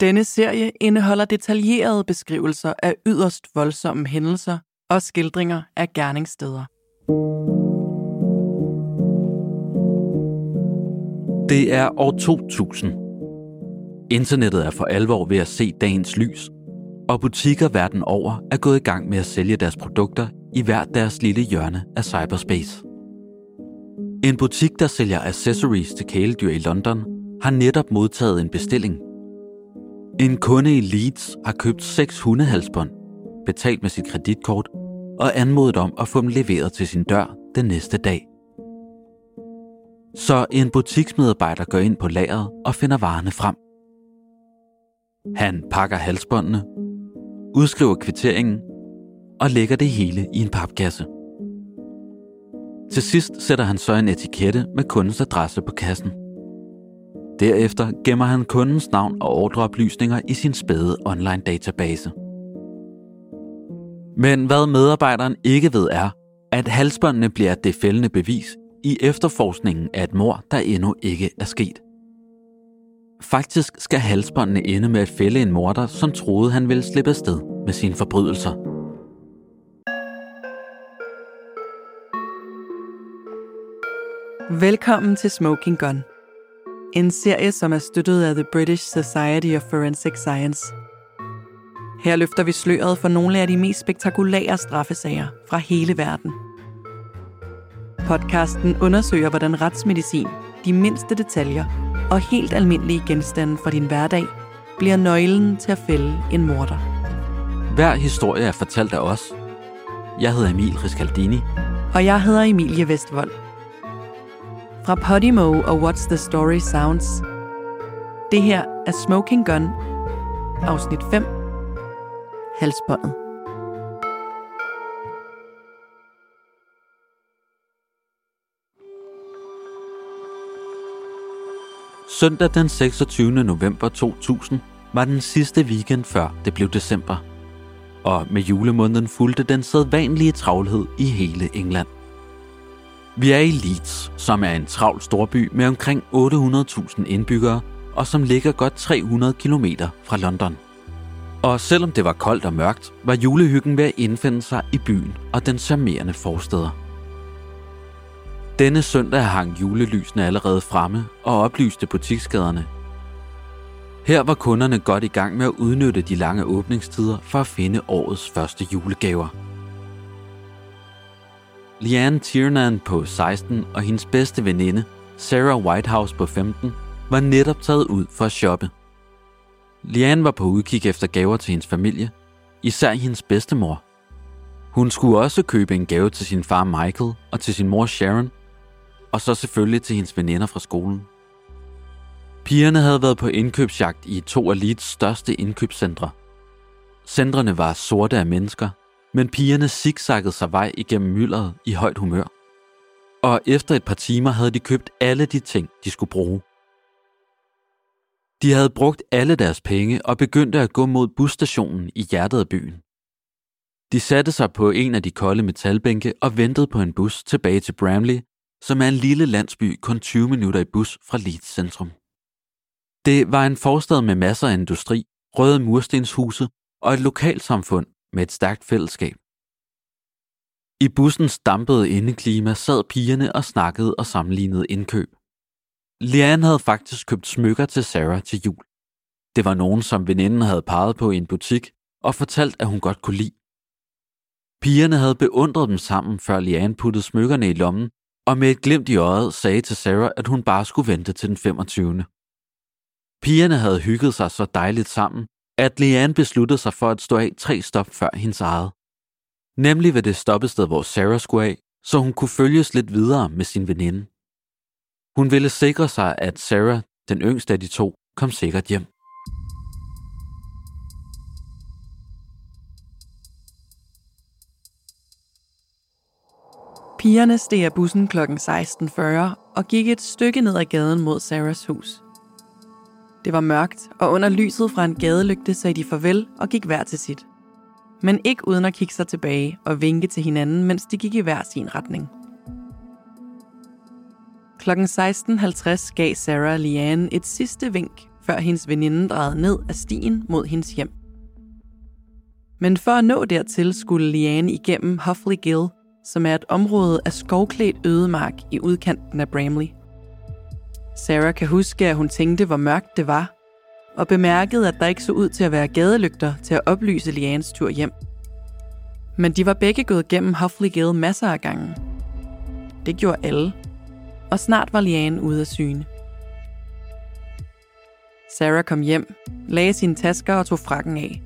Denne serie indeholder detaljerede beskrivelser af yderst voldsomme hændelser og skildringer af gerningssteder. Det er år 2000. Internettet er for alvor ved at se dagens lys, og butikker verden over er gået i gang med at sælge deres produkter i hver deres lille hjørne af cyberspace. En butik, der sælger accessories til kæledyr i London, har netop modtaget en bestilling. En kunde i Leeds har købt seks hundehalsbånd, betalt med sit kreditkort og anmodet om at få dem leveret til sin dør den næste dag. Så en butiksmedarbejder går ind på lageret og finder varerne frem. Han pakker halsbåndene, udskriver kvitteringen og lægger det hele i en papkasse. Til sidst sætter han så en etikette med kundens adresse på kassen. Derefter gemmer han kundens navn og ordreoplysninger i sin spæde online database. Men hvad medarbejderen ikke ved er, at halsbåndene bliver det fældende bevis i efterforskningen af et mor, der endnu ikke er sket. Faktisk skal halsbåndene ende med at fælde en morder, som troede, han ville slippe afsted med sine forbrydelser. Velkommen til Smoking Gun. En serie, som er støttet af The British Society of Forensic Science. Her løfter vi sløret for nogle af de mest spektakulære straffesager fra hele verden. Podcasten undersøger, hvordan retsmedicin, de mindste detaljer og helt almindelige genstande fra din hverdag bliver nøglen til at fælde en morder. Hver historie er fortalt af os. Jeg hedder Emil Riscaldini. Og jeg hedder Emilie Vestvold. Fra Podimo og What's the Story Sounds. Det her er Smoking Gun, afsnit 5, Halsbåndet. Søndag den 26. november 2000 var den sidste weekend før det blev december. Og med julemåneden fulgte den sædvanlige travlhed i hele England. Vi er i Leeds, som er en travl storby med omkring 800.000 indbyggere, og som ligger godt 300 km fra London. Og selvom det var koldt og mørkt, var julehyggen ved at indfinde sig i byen og den charmerende forsteder. Denne søndag hang julelysene allerede fremme og oplyste butiksgaderne. Her var kunderne godt i gang med at udnytte de lange åbningstider for at finde årets første julegaver. Leanne Tiernan på 16 og hendes bedste veninde, Sarah Whitehouse på 15, var netop taget ud for at shoppe. Leanne var på udkig efter gaver til hendes familie, især hendes bedstemor. Hun skulle også købe en gave til sin far Michael og til sin mor Sharon, og så selvfølgelig til hendes veninder fra skolen. Pigerne havde været på indkøbsjagt i to af Leeds største indkøbscentre. Centrene var sorte af mennesker, men pigerne zigzaggede sig vej igennem myldret i højt humør. Og efter et par timer havde de købt alle de ting, de skulle bruge. De havde brugt alle deres penge og begyndte at gå mod busstationen i hjertet af byen. De satte sig på en af de kolde metalbænke og ventede på en bus tilbage til Bramley, som er en lille landsby kun 20 minutter i bus fra Leeds centrum. Det var en forstad med masser af industri, røde murstenshuse og et lokalsamfund med et stærkt fællesskab. I bussens dampede indeklima sad pigerne og snakkede og sammenlignede indkøb. Lian havde faktisk købt smykker til Sarah til jul. Det var nogen, som veninden havde peget på i en butik og fortalt, at hun godt kunne lide. Pigerne havde beundret dem sammen, før Lian puttede smykkerne i lommen og med et glimt i øjet sagde til Sarah, at hun bare skulle vente til den 25. Pigerne havde hygget sig så dejligt sammen, at Leanne besluttede sig for at stå af tre stop før hendes eget. Nemlig ved det stoppested, hvor Sarah skulle af, så hun kunne følges lidt videre med sin veninde. Hun ville sikre sig, at Sarah, den yngste af de to, kom sikkert hjem. Pigerne steg af bussen kl. 16.40 og gik et stykke ned ad gaden mod Sarahs hus. Det var mørkt, og under lyset fra en gadelygte sagde de farvel og gik hver til sit. Men ikke uden at kigge sig tilbage og vinke til hinanden, mens de gik i hver sin retning. Klokken 16.50 gav Sarah Liane et sidste vink, før hendes veninde drejede ned af stien mod hendes hjem. Men for at nå dertil skulle Liane igennem Huffley Gill, som er et område af skovklædt ødemark i udkanten af Bramley. Sarah kan huske, at hun tænkte, hvor mørkt det var, og bemærkede, at der ikke så ud til at være gadelygter til at oplyse Lianes tur hjem. Men de var begge gået gennem Huffley Gale masser af gange. Det gjorde alle, og snart var Liane ude af syne. Sarah kom hjem, lagde sine tasker og tog frakken af.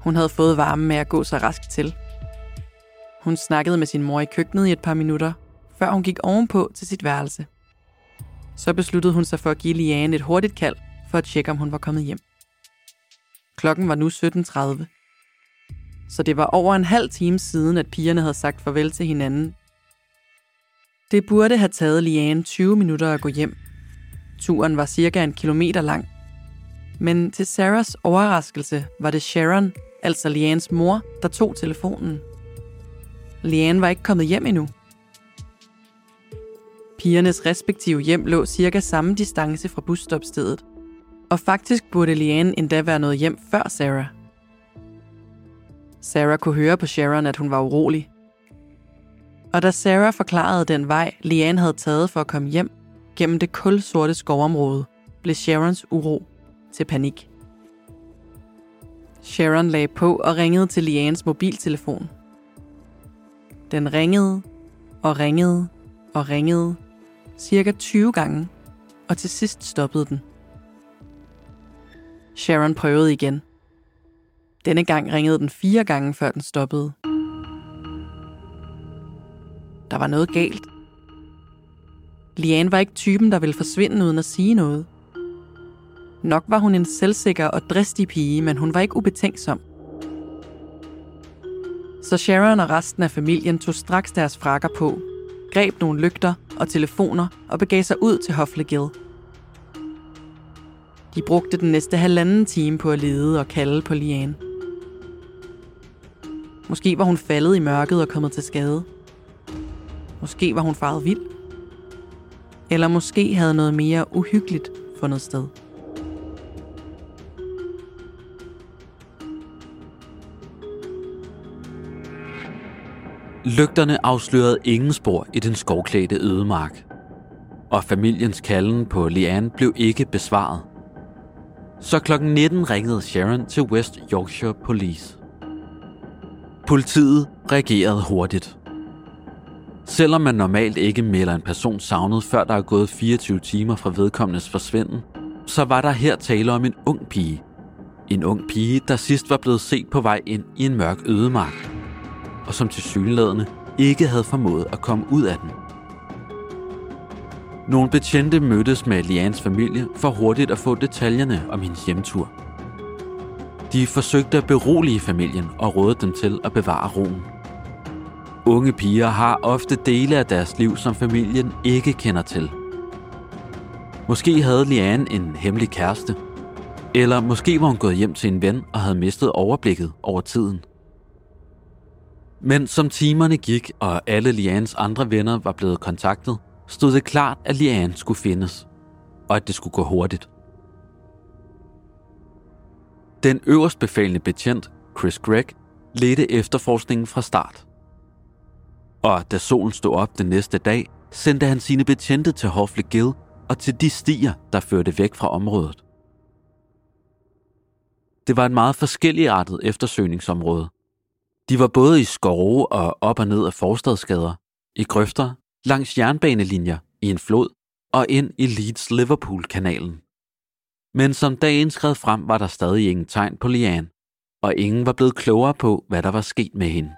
Hun havde fået varme med at gå så rask til. Hun snakkede med sin mor i køkkenet i et par minutter, før hun gik ovenpå til sit værelse. Så besluttede hun sig for at give Liane et hurtigt kald for at tjekke, om hun var kommet hjem. Klokken var nu 17.30. Så det var over en halv time siden, at pigerne havde sagt farvel til hinanden. Det burde have taget Liane 20 minutter at gå hjem. Turen var cirka en kilometer lang. Men til Sarahs overraskelse var det Sharon, altså Lianes mor, der tog telefonen. Liane var ikke kommet hjem endnu. Pigernes respektive hjem lå cirka samme distance fra busstopstedet, og faktisk burde Leanne endda være noget hjem før Sarah. Sarah kunne høre på Sharon, at hun var urolig. Og da Sarah forklarede den vej, Leanne havde taget for at komme hjem gennem det kulsorte skovområde, blev Sharons uro til panik. Sharon lagde på og ringede til Lianes mobiltelefon. Den ringede og ringede og ringede cirka 20 gange, og til sidst stoppede den. Sharon prøvede igen. Denne gang ringede den fire gange, før den stoppede. Der var noget galt. Liane var ikke typen, der ville forsvinde uden at sige noget. Nok var hun en selvsikker og dristig pige, men hun var ikke ubetænksom. Så Sharon og resten af familien tog straks deres frakker på, greb nogle lygter og telefoner og begav sig ud til Hoflegild. De brugte den næste halvanden time på at lede og kalde på Lian. Måske var hun faldet i mørket og kommet til skade. Måske var hun faret vild. Eller måske havde noget mere uhyggeligt fundet sted. Lygterne afslørede ingen spor i den skovklædte ødemark. Og familiens kalden på Leanne blev ikke besvaret. Så klokken 19 ringede Sharon til West Yorkshire Police. Politiet reagerede hurtigt. Selvom man normalt ikke melder en person savnet, før der er gået 24 timer fra vedkommendes forsvinden, så var der her tale om en ung pige. En ung pige, der sidst var blevet set på vej ind i en mørk ødemark, og som til synlædende ikke havde formået at komme ud af den. Nogle betjente mødtes med Lians familie for hurtigt at få detaljerne om hendes hjemtur. De forsøgte at berolige familien og rådede dem til at bevare roen. Unge piger har ofte dele af deres liv, som familien ikke kender til. Måske havde Liane en hemmelig kæreste, eller måske var hun gået hjem til en ven og havde mistet overblikket over tiden. Men som timerne gik, og alle Lianes andre venner var blevet kontaktet, stod det klart, at Lian skulle findes, og at det skulle gå hurtigt. Den øverst befalende betjent, Chris Gregg, ledte efterforskningen fra start. Og da solen stod op den næste dag, sendte han sine betjente til Hofle Gill og til de stier, der førte væk fra området. Det var et meget forskelligartet eftersøgningsområde. De var både i skove og op og ned af forstadsgader, i grøfter, langs jernbanelinjer, i en flod og ind i Leeds-Liverpool-kanalen. Men som dagen skred frem, var der stadig ingen tegn på Lian, og ingen var blevet klogere på, hvad der var sket med hende.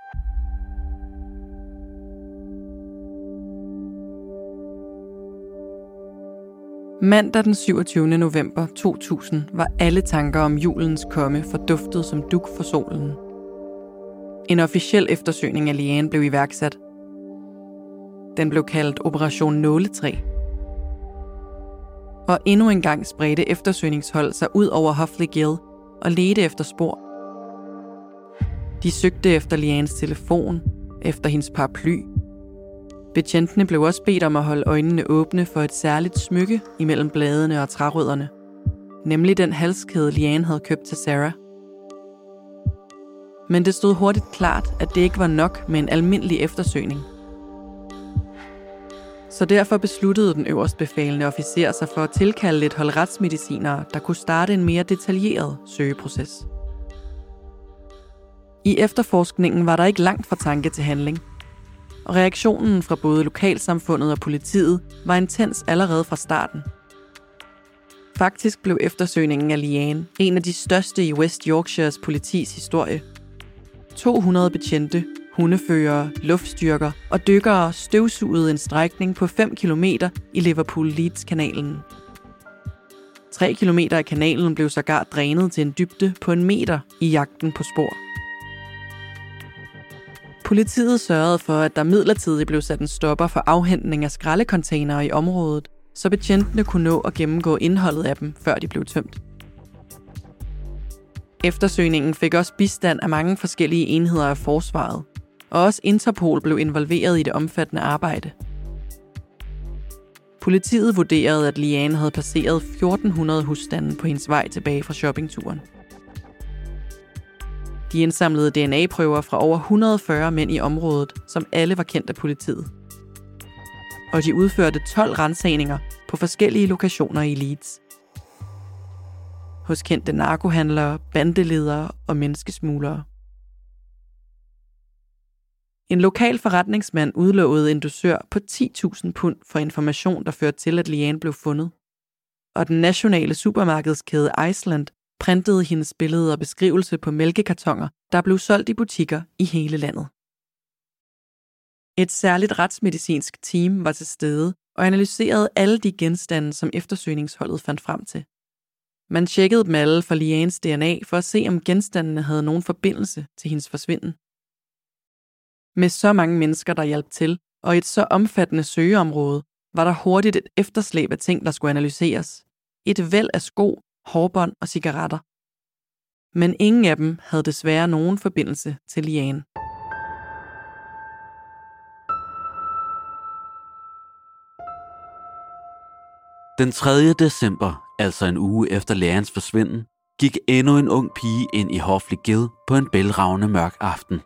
Mandag den 27. november 2000 var alle tanker om julens komme forduftet som duk for solen. En officiel eftersøgning af Lian blev iværksat. Den blev kaldt Operation Nåletræ. Og endnu en gang spredte eftersøgningshold sig ud over Huffley Gill og ledte efter spor. De søgte efter Lians telefon, efter hendes paraply. Betjentene blev også bedt om at holde øjnene åbne for et særligt smykke imellem bladene og trærødderne. nemlig den halskæde Lian havde købt til Sarah. Men det stod hurtigt klart, at det ikke var nok med en almindelig eftersøgning. Så derfor besluttede den øverst befalende officer sig for at tilkalde et hold retsmedicinere, der kunne starte en mere detaljeret søgeproces. I efterforskningen var der ikke langt fra tanke til handling – og reaktionen fra både lokalsamfundet og politiet var intens allerede fra starten. Faktisk blev eftersøgningen af Liane en af de største i West Yorkshires politis historie. 200 betjente, hundeførere, luftstyrker og dykkere støvsugede en strækning på 5 km i Liverpool-Leeds-kanalen. 3 km af kanalen blev sågar drænet til en dybde på en meter i jagten på spor. Politiet sørgede for, at der midlertidigt blev sat en stopper for afhentning af skraldekontainere i området, så betjentene kunne nå at gennemgå indholdet af dem, før de blev tømt. Eftersøgningen fik også bistand af mange forskellige enheder af forsvaret, og også Interpol blev involveret i det omfattende arbejde. Politiet vurderede, at Liane havde passeret 1400 husstande på hendes vej tilbage fra shoppingturen. De indsamlede DNA-prøver fra over 140 mænd i området, som alle var kendt af politiet. Og de udførte 12 rensagninger på forskellige lokationer i Leeds. Hos kendte narkohandlere, bandeledere og menneskesmuglere. En lokal forretningsmand udlovede en dusør på 10.000 pund for information, der førte til, at Liane blev fundet. Og den nationale supermarkedskæde Iceland printede hendes billede og beskrivelse på mælkekartoner, der blev solgt i butikker i hele landet. Et særligt retsmedicinsk team var til stede og analyserede alle de genstande, som eftersøgningsholdet fandt frem til. Man tjekkede dem alle for Lianes DNA for at se, om genstandene havde nogen forbindelse til hendes forsvinden. Med så mange mennesker, der hjalp til, og et så omfattende søgeområde, var der hurtigt et efterslæb af ting, der skulle analyseres. Et væld af sko, hårbånd og cigaretter. Men ingen af dem havde desværre nogen forbindelse til Liane. Den 3. december, altså en uge efter lærerens forsvinden, gik endnu en ung pige ind i Hoflig Gill på en bælragende mørk aften.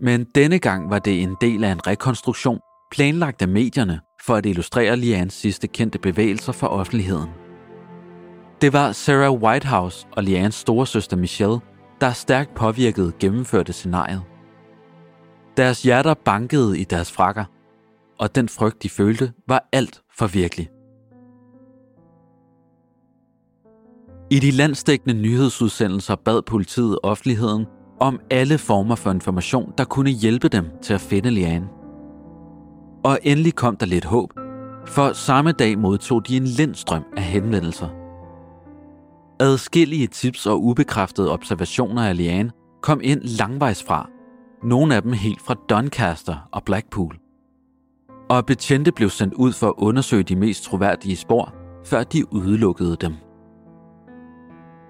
Men denne gang var det en del af en rekonstruktion, planlagt af medierne for at illustrere Lians sidste kendte bevægelser for offentligheden. Det var Sarah Whitehouse og Lians storesøster Michelle, der stærkt påvirket gennemførte scenariet. Deres hjerter bankede i deres frakker, og den frygt, de følte, var alt for virkelig. I de landstækkende nyhedsudsendelser bad politiet offentligheden om alle former for information, der kunne hjælpe dem til at finde Liane. Og endelig kom der lidt håb, for samme dag modtog de en lindstrøm af henvendelser – Adskillige tips og ubekræftede observationer af Liane kom ind langvejs fra. Nogle af dem helt fra Doncaster og Blackpool. Og betjente blev sendt ud for at undersøge de mest troværdige spor, før de udelukkede dem.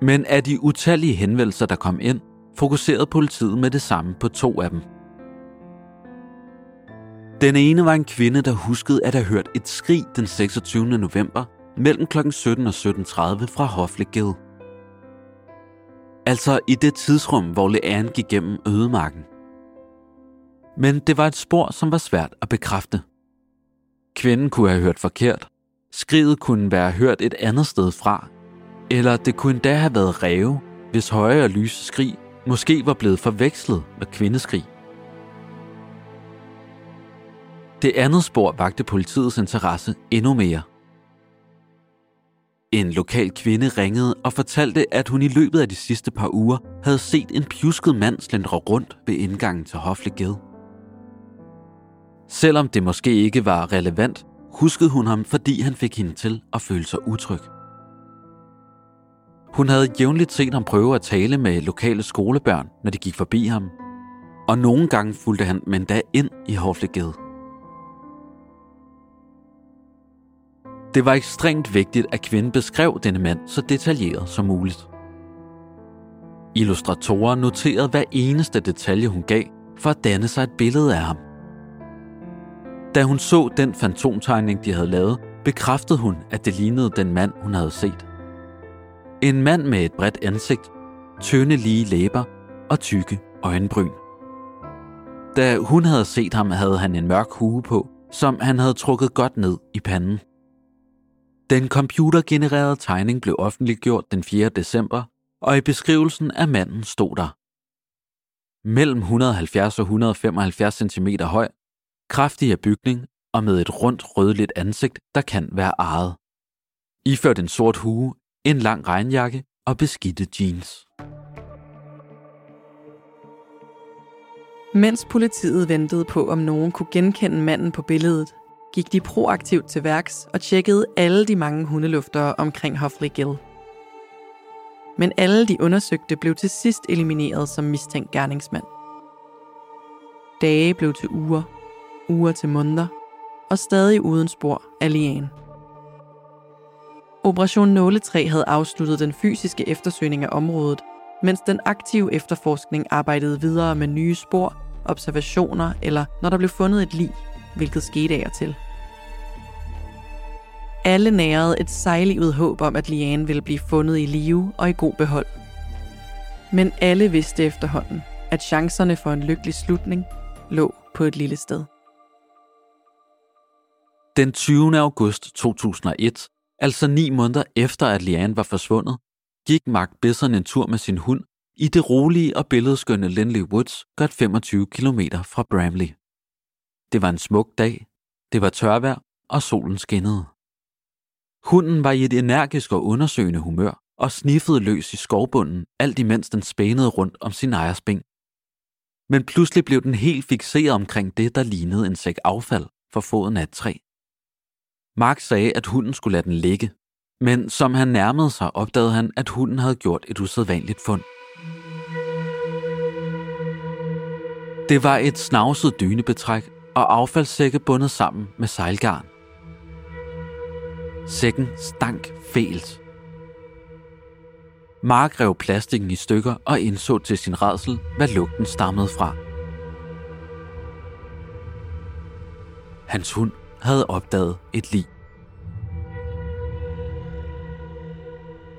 Men af de utallige henvendelser, der kom ind, fokuserede politiet med det samme på to af dem. Den ene var en kvinde, der huskede at have hørt et skrig den 26. november mellem kl. 17 og 17.30 fra Hoflegade. Altså i det tidsrum, hvor Leanne gik gennem ødemarken. Men det var et spor, som var svært at bekræfte. Kvinden kunne have hørt forkert. Skriget kunne være hørt et andet sted fra. Eller det kunne endda have været ræve, hvis høje og lyse skrig måske var blevet forvekslet med kvindeskrig. Det andet spor vagte politiets interesse endnu mere. En lokal kvinde ringede og fortalte, at hun i løbet af de sidste par uger havde set en pjusket mand slendre rundt ved indgangen til Hoflegade. Selvom det måske ikke var relevant, huskede hun ham, fordi han fik hende til at føle sig utryg. Hun havde jævnligt set ham prøve at tale med lokale skolebørn, når de gik forbi ham, og nogle gange fulgte han men da ind i Hoflegade. Det var ekstremt vigtigt, at kvinden beskrev denne mand så detaljeret som muligt. Illustratorer noterede hver eneste detalje, hun gav, for at danne sig et billede af ham. Da hun så den fantomtegning, de havde lavet, bekræftede hun, at det lignede den mand, hun havde set. En mand med et bredt ansigt, tynde lige læber og tykke øjenbryn. Da hun havde set ham, havde han en mørk hue på, som han havde trukket godt ned i panden. Den computergenererede tegning blev offentliggjort den 4. december, og i beskrivelsen af manden stod der mellem 170 og 175 cm høj, kraftig af bygning og med et rundt rødligt ansigt, der kan være ejet. Iført en sort hue, en lang regnjakke og beskidte jeans. Mens politiet ventede på, om nogen kunne genkende manden på billedet, gik de proaktivt til værks og tjekkede alle de mange hundeluftere omkring Hoffley Gill. Men alle de undersøgte blev til sidst elimineret som mistænkt gerningsmand. Dage blev til uger, uger til måneder, og stadig uden spor af Liane. Operation Nåletræ havde afsluttet den fysiske eftersøgning af området, mens den aktive efterforskning arbejdede videre med nye spor, observationer eller når der blev fundet et lig, hvilket skete af og til. Alle nærede et sejlivet håb om, at Liane ville blive fundet i live og i god behold. Men alle vidste efterhånden, at chancerne for en lykkelig slutning lå på et lille sted. Den 20. august 2001, altså ni måneder efter at Liane var forsvundet, gik Mark Bisson en tur med sin hund i det rolige og billedskønne Lindley Woods godt 25 km fra Bramley. Det var en smuk dag, det var tørvejr, og solen skinnede. Hunden var i et energisk og undersøgende humør og sniffede løs i skovbunden, alt imens den spænede rundt om sin ejers. Men pludselig blev den helt fixeret omkring det, der lignede en sæk affald for foden af et træ. Mark sagde, at hunden skulle lade den ligge, men som han nærmede sig, opdagede han, at hunden havde gjort et usædvanligt fund. Det var et snavset dynebetræk og affaldssække bundet sammen med sejlgarn. Sækken stank fælt. Mark rev plastikken i stykker og indså til sin redsel, hvad lugten stammede fra. Hans hund havde opdaget et lig.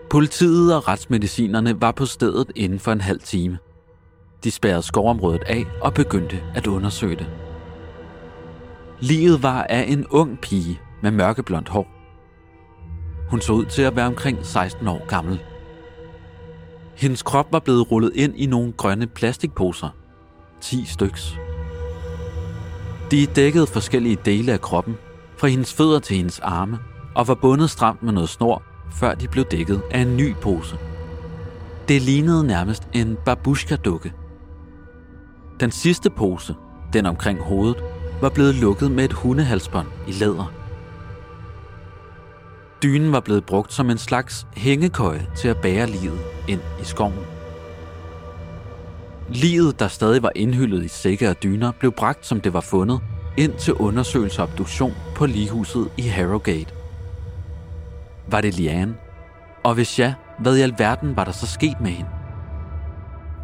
Politiet og retsmedicinerne var på stedet inden for en halv time. De spærrede skovområdet af og begyndte at undersøge det. Liget var af en ung pige med mørkeblondt hår. Hun så ud til at være omkring 16 år gammel. Hendes krop var blevet rullet ind i nogle grønne plastikposer. 10 styks. De dækkede forskellige dele af kroppen, fra hendes fødder til hendes arme, og var bundet stramt med noget snor, før de blev dækket af en ny pose. Det lignede nærmest en babushka-dukke. Den sidste pose, den omkring hovedet, var blevet lukket med et hundehalsbånd i læder. Dynen var blevet brugt som en slags hængekøje til at bære livet ind i skoven. Livet, der stadig var indhyllet i sække og dyner, blev bragt, som det var fundet, ind til undersøgelse og obduktion på ligehuset i Harrogate. Var det Liane? Og hvis ja, hvad i alverden var der så sket med hende?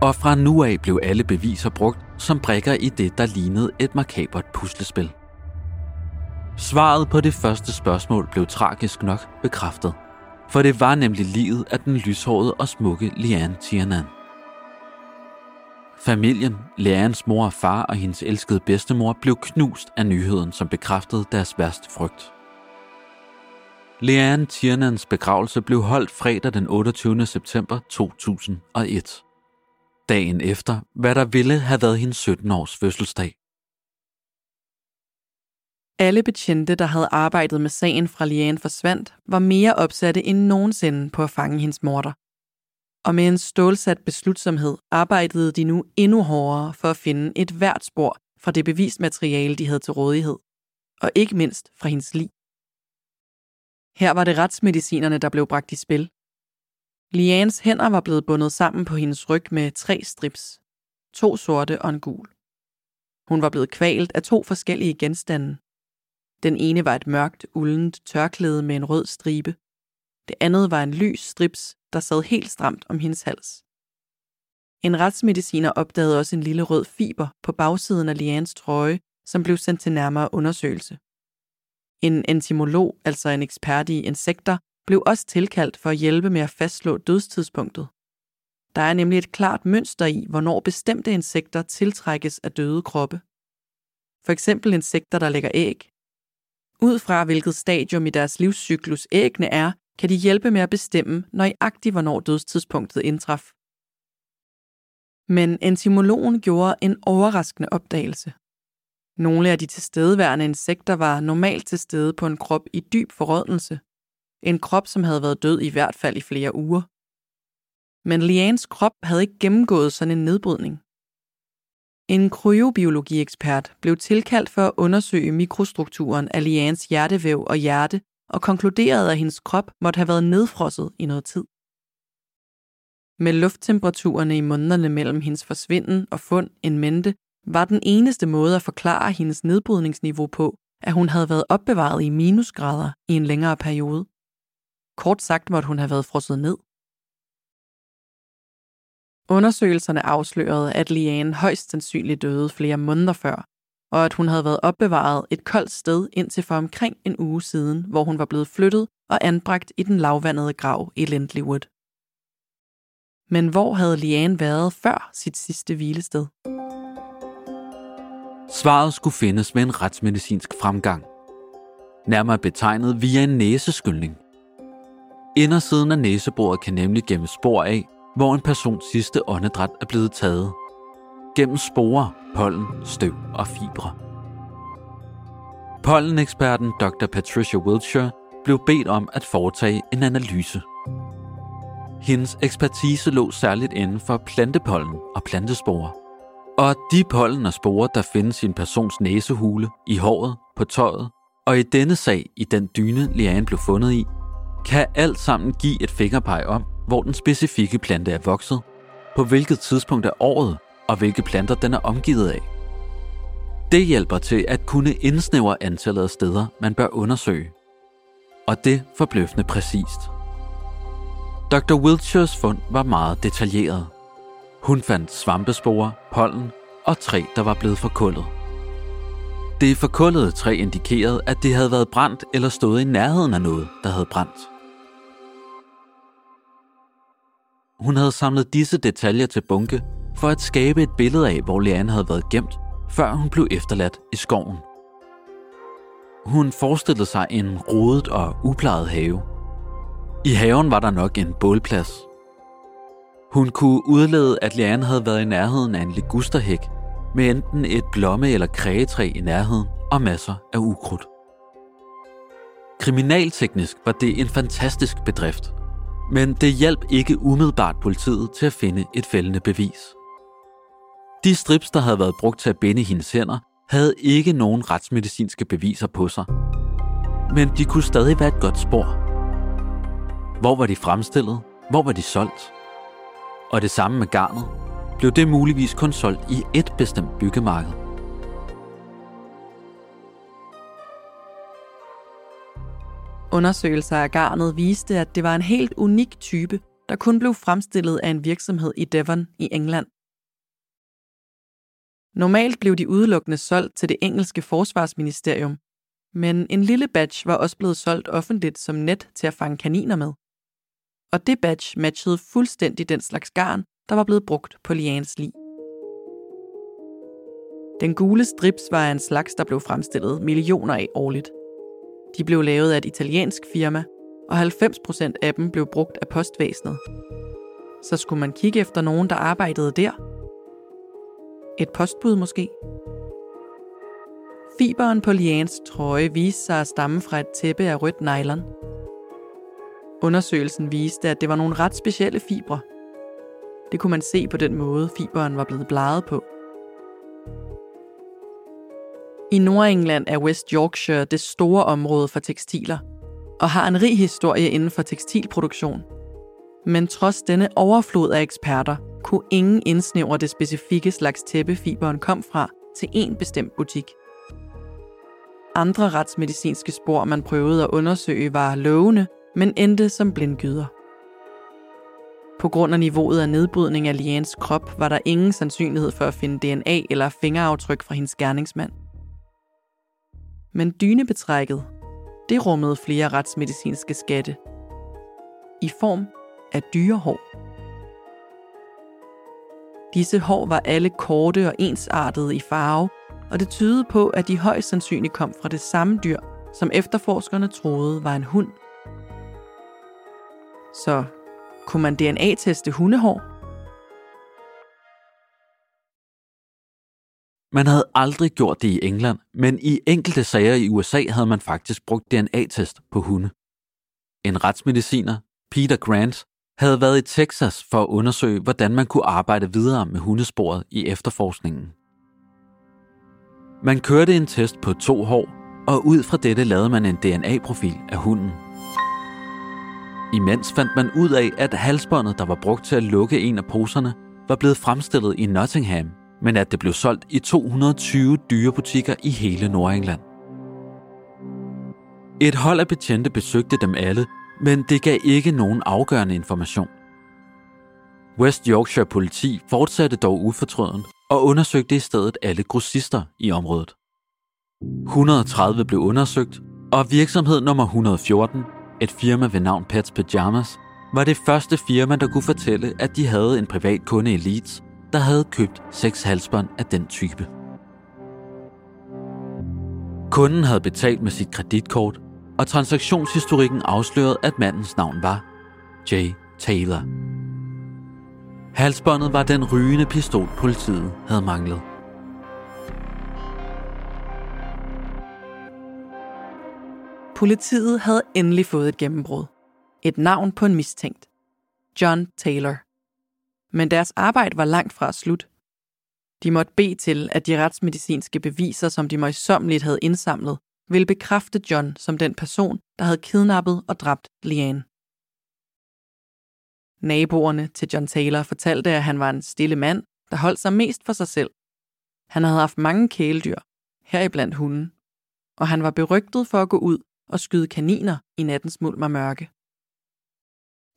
Og fra nu af blev alle beviser brugt som brikker i det, der lignede et makabert puslespil. Svaret på det første spørgsmål blev tragisk nok bekræftet, for det var nemlig livet af den lyshårede og smukke Liane Tiernan. Familien, lærerens mor og far og hendes elskede bedstemor blev knust af nyheden, som bekræftede deres værste frygt. Leanne Tiernans begravelse blev holdt fredag den 28. september 2001. Dagen efter, hvad der ville have været hendes 17-års fødselsdag. Alle betjente, der havde arbejdet med sagen fra Liane forsvandt, var mere opsatte end nogensinde på at fange hendes morter. Og med en stålsat beslutsomhed arbejdede de nu endnu hårdere for at finde et hvert spor fra det bevismateriale, de havde til rådighed. Og ikke mindst fra hendes liv. Her var det retsmedicinerne, der blev bragt i spil. Lianes hænder var blevet bundet sammen på hendes ryg med tre strips. To sorte og en gul. Hun var blevet kvalt af to forskellige genstande. Den ene var et mørkt, uldent tørklæde med en rød stribe. Det andet var en lys strips, der sad helt stramt om hendes hals. En retsmediciner opdagede også en lille rød fiber på bagsiden af Lians trøje, som blev sendt til nærmere undersøgelse. En entomolog, altså en ekspert i insekter, blev også tilkaldt for at hjælpe med at fastslå dødstidspunktet. Der er nemlig et klart mønster i, hvornår bestemte insekter tiltrækkes af døde kroppe. For eksempel insekter, der lægger æg. Ud fra hvilket stadium i deres livscyklus æggene er, kan de hjælpe med at bestemme nøjagtigt, hvornår dødstidspunktet indtraf. Men entomologen gjorde en overraskende opdagelse. Nogle af de tilstedeværende insekter var normalt til stede på en krop i dyb forrådnelse. En krop, som havde været død i hvert fald i flere uger. Men Lians krop havde ikke gennemgået sådan en nedbrydning. En kryobiologiekspert blev tilkaldt for at undersøge mikrostrukturen af Lians hjertevæv og hjerte og konkluderede, at hendes krop måtte have været nedfrosset i noget tid. Med lufttemperaturerne i månederne mellem hendes forsvinden og fund en mente, var den eneste måde at forklare hendes nedbrydningsniveau på, at hun havde været opbevaret i minusgrader i en længere periode. Kort sagt måtte hun have været frosset ned. Undersøgelserne afslørede, at Liane højst sandsynligt døde flere måneder før, og at hun havde været opbevaret et koldt sted indtil for omkring en uge siden, hvor hun var blevet flyttet og anbragt i den lavvandede grav i Lindleywood. Men hvor havde Liane været før sit sidste hvilested? Svaret skulle findes med en retsmedicinsk fremgang. Nærmere betegnet via en næseskyldning. Indersiden af næsebordet kan nemlig gemme spor af, hvor en persons sidste åndedræt er blevet taget. Gennem sporer, pollen, støv og fibre. Polleneksperten Dr. Patricia Wiltshire blev bedt om at foretage en analyse. Hendes ekspertise lå særligt inden for plantepollen og plantesporer. Og de pollen og sporer, der findes i en persons næsehule, i håret, på tøjet, og i denne sag i den dyne, Liane blev fundet i, kan alt sammen give et fingerpeg om, hvor den specifikke plante er vokset, på hvilket tidspunkt af året og hvilke planter den er omgivet af. Det hjælper til at kunne indsnævre antallet af steder, man bør undersøge. Og det forbløffende præcist. Dr. Wiltshires fund var meget detaljeret. Hun fandt svampesporer, pollen og træ, der var blevet forkullet. Det forkullede træ indikerede, at det havde været brændt eller stået i nærheden af noget, der havde brændt. Hun havde samlet disse detaljer til bunke for at skabe et billede af, hvor Leanne havde været gemt, før hun blev efterladt i skoven. Hun forestillede sig en rodet og uplejet have. I haven var der nok en bålplads. Hun kunne udlede, at Leanne havde været i nærheden af en ligusterhæk med enten et blomme- eller krægetræ i nærheden og masser af ukrudt. Kriminalteknisk var det en fantastisk bedrift, men det hjalp ikke umiddelbart politiet til at finde et fældende bevis. De strips, der havde været brugt til at binde hendes hænder, havde ikke nogen retsmedicinske beviser på sig. Men de kunne stadig være et godt spor. Hvor var de fremstillet? Hvor var de solgt? Og det samme med garnet. Blev det muligvis kun solgt i et bestemt byggemarked? Undersøgelser af garnet viste, at det var en helt unik type, der kun blev fremstillet af en virksomhed i Devon i England. Normalt blev de udelukkende solgt til det engelske forsvarsministerium, men en lille batch var også blevet solgt offentligt som net til at fange kaniner med. Og det batch matchede fuldstændig den slags garn, der var blevet brugt på Lians lig. Den gule strips var en slags, der blev fremstillet millioner af årligt. De blev lavet af et italiensk firma, og 90% af dem blev brugt af postvæsenet. Så skulle man kigge efter nogen, der arbejdede der. Et postbud måske? Fiberen på Lians trøje viste sig at stamme fra et tæppe af rødt nylon. Undersøgelsen viste, at det var nogle ret specielle fibre. Det kunne man se på den måde, fiberen var blevet bleget på. I Nordengland er West Yorkshire det store område for tekstiler, og har en rig historie inden for tekstilproduktion. Men trods denne overflod af eksperter, kunne ingen indsnævre det specifikke slags tæppe, fiberen kom fra, til en bestemt butik. Andre retsmedicinske spor, man prøvede at undersøge, var lovende, men endte som blindgyder. På grund af niveauet af nedbrydning af Lians krop, var der ingen sandsynlighed for at finde DNA eller fingeraftryk fra hendes gerningsmand – men dynebetrækket, det rummede flere retsmedicinske skatte. i form af dyrehår. Disse hår var alle korte og ensartede i farve, og det tydede på, at de højst sandsynligt kom fra det samme dyr, som efterforskerne troede var en hund. Så kunne man DNA-teste hundehår? Man havde aldrig gjort det i England, men i enkelte sager i USA havde man faktisk brugt DNA-test på hunde. En retsmediciner, Peter Grant, havde været i Texas for at undersøge, hvordan man kunne arbejde videre med hundesporet i efterforskningen. Man kørte en test på to hår, og ud fra dette lavede man en DNA-profil af hunden. Imens fandt man ud af, at halsbåndet, der var brugt til at lukke en af poserne, var blevet fremstillet i Nottingham, men at det blev solgt i 220 dyrebutikker i hele Nordengland. Et hold af betjente besøgte dem alle, men det gav ikke nogen afgørende information. West Yorkshire politi fortsatte dog ufortrøden og undersøgte i stedet alle grossister i området. 130 blev undersøgt, og virksomhed nummer 114, et firma ved navn Pets Pyjamas, var det første firma, der kunne fortælle, at de havde en privat kunde i Leeds, der havde købt seks halsbånd af den type. Kunden havde betalt med sit kreditkort, og transaktionshistorikken afslørede, at mandens navn var Jay Taylor. Halsbåndet var den rygende pistol, politiet havde manglet. Politiet havde endelig fået et gennembrud. Et navn på en mistænkt. John Taylor. Men deres arbejde var langt fra slut. De måtte bede til, at de retsmedicinske beviser, som de møjsommeligt havde indsamlet, ville bekræfte John som den person, der havde kidnappet og dræbt Leanne. Naboerne til John Taylor fortalte, at han var en stille mand, der holdt sig mest for sig selv. Han havde haft mange kæledyr, heriblandt hunden, og han var berygtet for at gå ud og skyde kaniner i nattens mulm og mørke.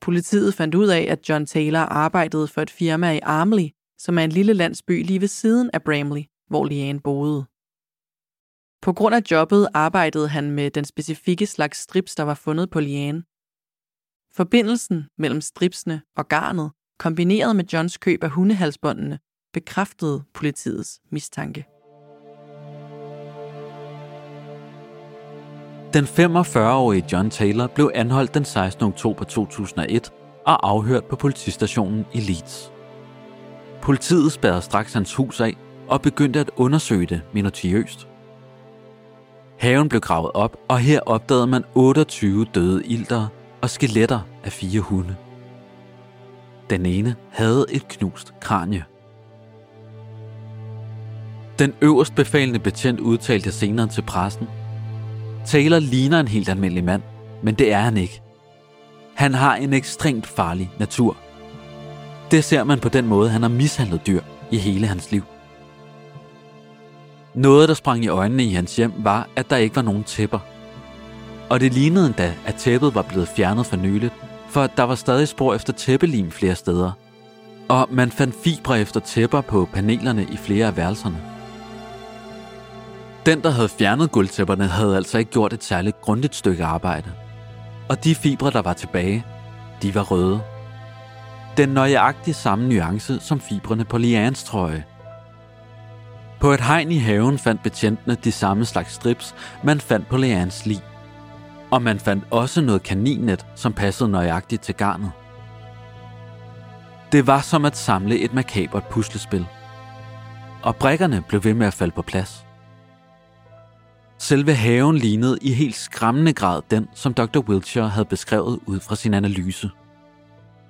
Politiet fandt ud af, at John Taylor arbejdede for et firma i Armley, som er en lille landsby lige ved siden af Bramley, hvor Leanne boede. På grund af jobbet arbejdede han med den specifikke slags strips, der var fundet på Liane. Forbindelsen mellem stripsene og garnet, kombineret med Johns køb af hundehalsbåndene, bekræftede politiets mistanke. Den 45-årige John Taylor blev anholdt den 16. oktober 2001 og afhørt på politistationen i Leeds. Politiet spærrede straks hans hus af og begyndte at undersøge det minutiøst. Haven blev gravet op, og her opdagede man 28 døde ilter og skeletter af fire hunde. Den ene havde et knust kranje. Den øverst befalende betjent udtalte senere til pressen. Taylor ligner en helt almindelig mand, men det er han ikke. Han har en ekstremt farlig natur. Det ser man på den måde, han har mishandlet dyr i hele hans liv. Noget, der sprang i øjnene i hans hjem, var, at der ikke var nogen tæpper. Og det lignede endda, at tæppet var blevet fjernet for nyligt, for der var stadig spor efter tæppelim flere steder. Og man fandt fibre efter tæpper på panelerne i flere af værelserne. Den, der havde fjernet gulvtæpperne, havde altså ikke gjort et særligt grundigt stykke arbejde. Og de fibre, der var tilbage, de var røde. Den nøjagtige samme nuance som fibrene på Lians trøje. På et hegn i haven fandt betjentene de samme slags strips, man fandt på Leans lig. Og man fandt også noget kaninnet, som passede nøjagtigt til garnet. Det var som at samle et makabert puslespil. Og brækkerne blev ved med at falde på plads. Selve haven lignede i helt skræmmende grad den, som Dr. Wiltshire havde beskrevet ud fra sin analyse.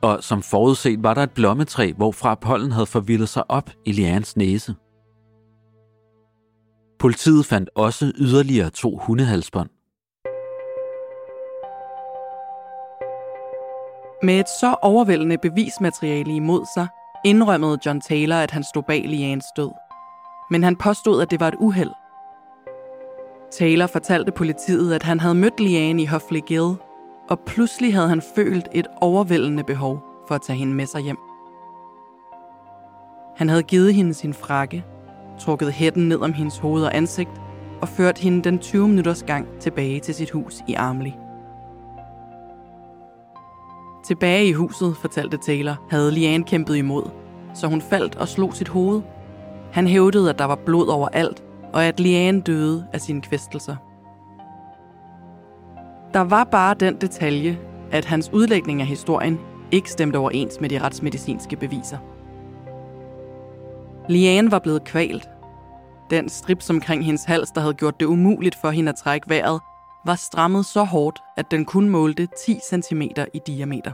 Og som forudset var der et blommetræ, hvorfra pollen havde forvildet sig op i Lians næse. Politiet fandt også yderligere to hundehalsbånd. Med et så overvældende bevismateriale imod sig, indrømmede John Taylor, at han stod bag Lians død. Men han påstod, at det var et uheld. Taylor fortalte politiet, at han havde mødt Liane i Hoffley Gill, og pludselig havde han følt et overvældende behov for at tage hende med sig hjem. Han havde givet hende sin frakke, trukket hætten ned om hendes hoved og ansigt og ført hende den 20 minutters gang tilbage til sit hus i Armley. Tilbage i huset, fortalte Taylor, havde Liane kæmpet imod, så hun faldt og slog sit hoved. Han hævdede, at der var blod overalt, og at Liane døde af sine kvæstelser. Der var bare den detalje, at hans udlægning af historien ikke stemte overens med de retsmedicinske beviser. Liane var blevet kvalt. Den strips omkring hendes hals, der havde gjort det umuligt for hende at trække vejret, var strammet så hårdt, at den kun målte 10 cm i diameter.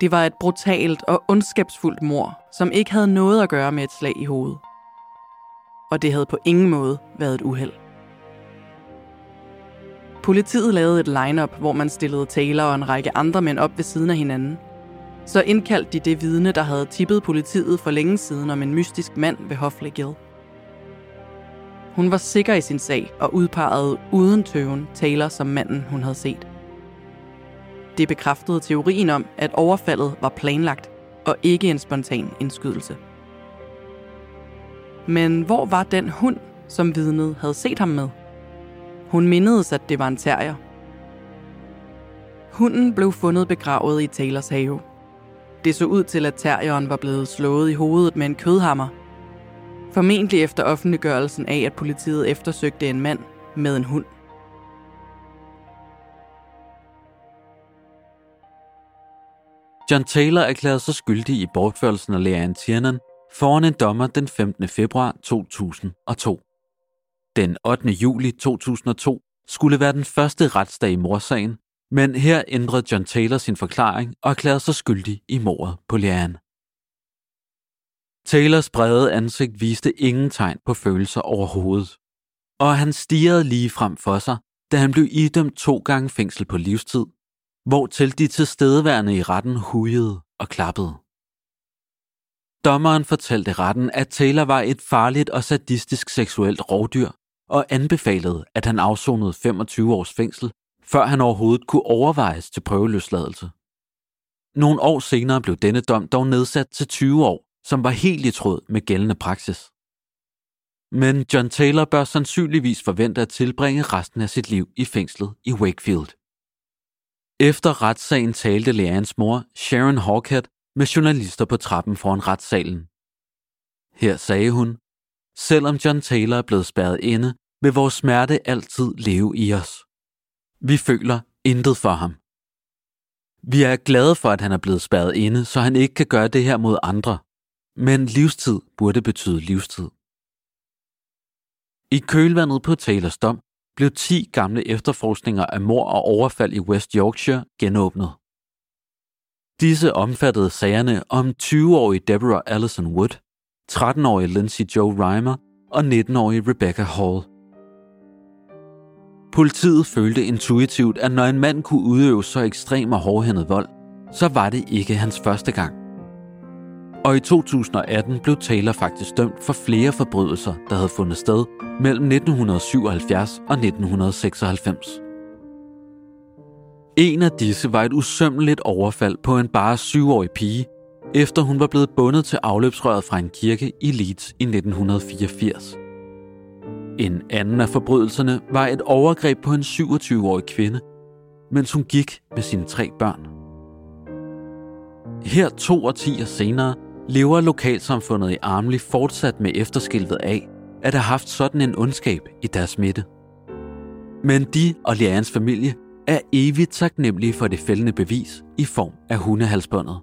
Det var et brutalt og ondskabsfuldt mor, som ikke havde noget at gøre med et slag i hovedet. Og det havde på ingen måde været et uheld. Politiet lavede et lineup, hvor man stillede Taylor og en række andre mænd op ved siden af hinanden. Så indkaldte de det vidne, der havde tippet politiet for længe siden om en mystisk mand ved Hofle Gill. Hun var sikker i sin sag og udpegede uden tøven Taylor som manden, hun havde set. Det bekræftede teorien om, at overfaldet var planlagt og ikke en spontan indskydelse. Men hvor var den hund, som vidnet havde set ham med? Hun mindedes, at det var en terrier. Hunden blev fundet begravet i Taylors have. Det så ud til, at terrieren var blevet slået i hovedet med en kødhammer. Formentlig efter offentliggørelsen af, at politiet eftersøgte en mand med en hund. John Taylor erklærede sig skyldig i bortførelsen af Leanne Tiernan foran en dommer den 15. februar 2002. Den 8. juli 2002 skulle være den første retsdag i morsagen, men her ændrede John Taylor sin forklaring og erklærede sig skyldig i mordet på Leanne. Taylors brede ansigt viste ingen tegn på følelser overhovedet, og han stirrede lige frem for sig, da han blev idømt to gange fængsel på livstid, hvor til de tilstedeværende i retten hujede og klappede. Dommeren fortalte retten, at Taylor var et farligt og sadistisk seksuelt rovdyr, og anbefalede, at han afsonede 25 års fængsel, før han overhovedet kunne overvejes til prøveløsladelse. Nogle år senere blev denne dom dog nedsat til 20 år, som var helt i tråd med gældende praksis. Men John Taylor bør sandsynligvis forvente at tilbringe resten af sit liv i fængslet i Wakefield. Efter retssagen talte Leannes mor, Sharon Hawkhead, med journalister på trappen foran retssalen. Her sagde hun, Selvom John Taylor er blevet spærret inde, vil vores smerte altid leve i os. Vi føler intet for ham. Vi er glade for, at han er blevet spærret inde, så han ikke kan gøre det her mod andre. Men livstid burde betyde livstid. I kølvandet på Taylors dom blev 10 gamle efterforskninger af mor og overfald i West Yorkshire genåbnet. Disse omfattede sagerne om 20-årige Deborah Allison Wood, 13-årige Lindsay Joe Reimer og 19-årige Rebecca Hall. Politiet følte intuitivt, at når en mand kunne udøve så ekstrem og hårdhændet vold, så var det ikke hans første gang. Og i 2018 blev Taylor faktisk dømt for flere forbrydelser, der havde fundet sted mellem 1977 og 1996. En af disse var et usømmeligt overfald på en bare syvårig pige, efter hun var blevet bundet til afløbsrøret fra en kirke i Leeds i 1984. En anden af forbrydelserne var et overgreb på en 27-årig kvinde, mens hun gik med sine tre børn. Her to årtier senere lever lokalsamfundet i Armli fortsat med efterskilvet af, at have haft sådan en ondskab i deres midte. Men de og Lians familie er evigt taknemmelige for det fældende bevis i form af hundehalsbåndet.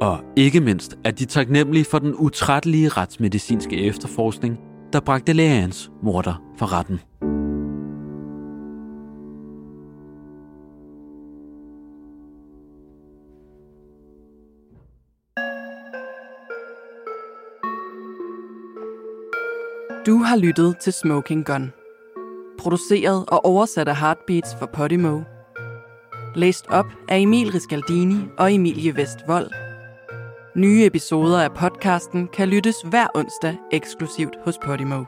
Og ikke mindst er de taknemmelige for den utrættelige retsmedicinske efterforskning, der bragte Leans morter for retten. Du har lyttet til Smoking Gun. Produceret og oversat af Heartbeats for Podimo. Læst op af Emil Riscaldini og Emilie Vestvold. Nye episoder af podcasten kan lyttes hver onsdag eksklusivt hos Podimo.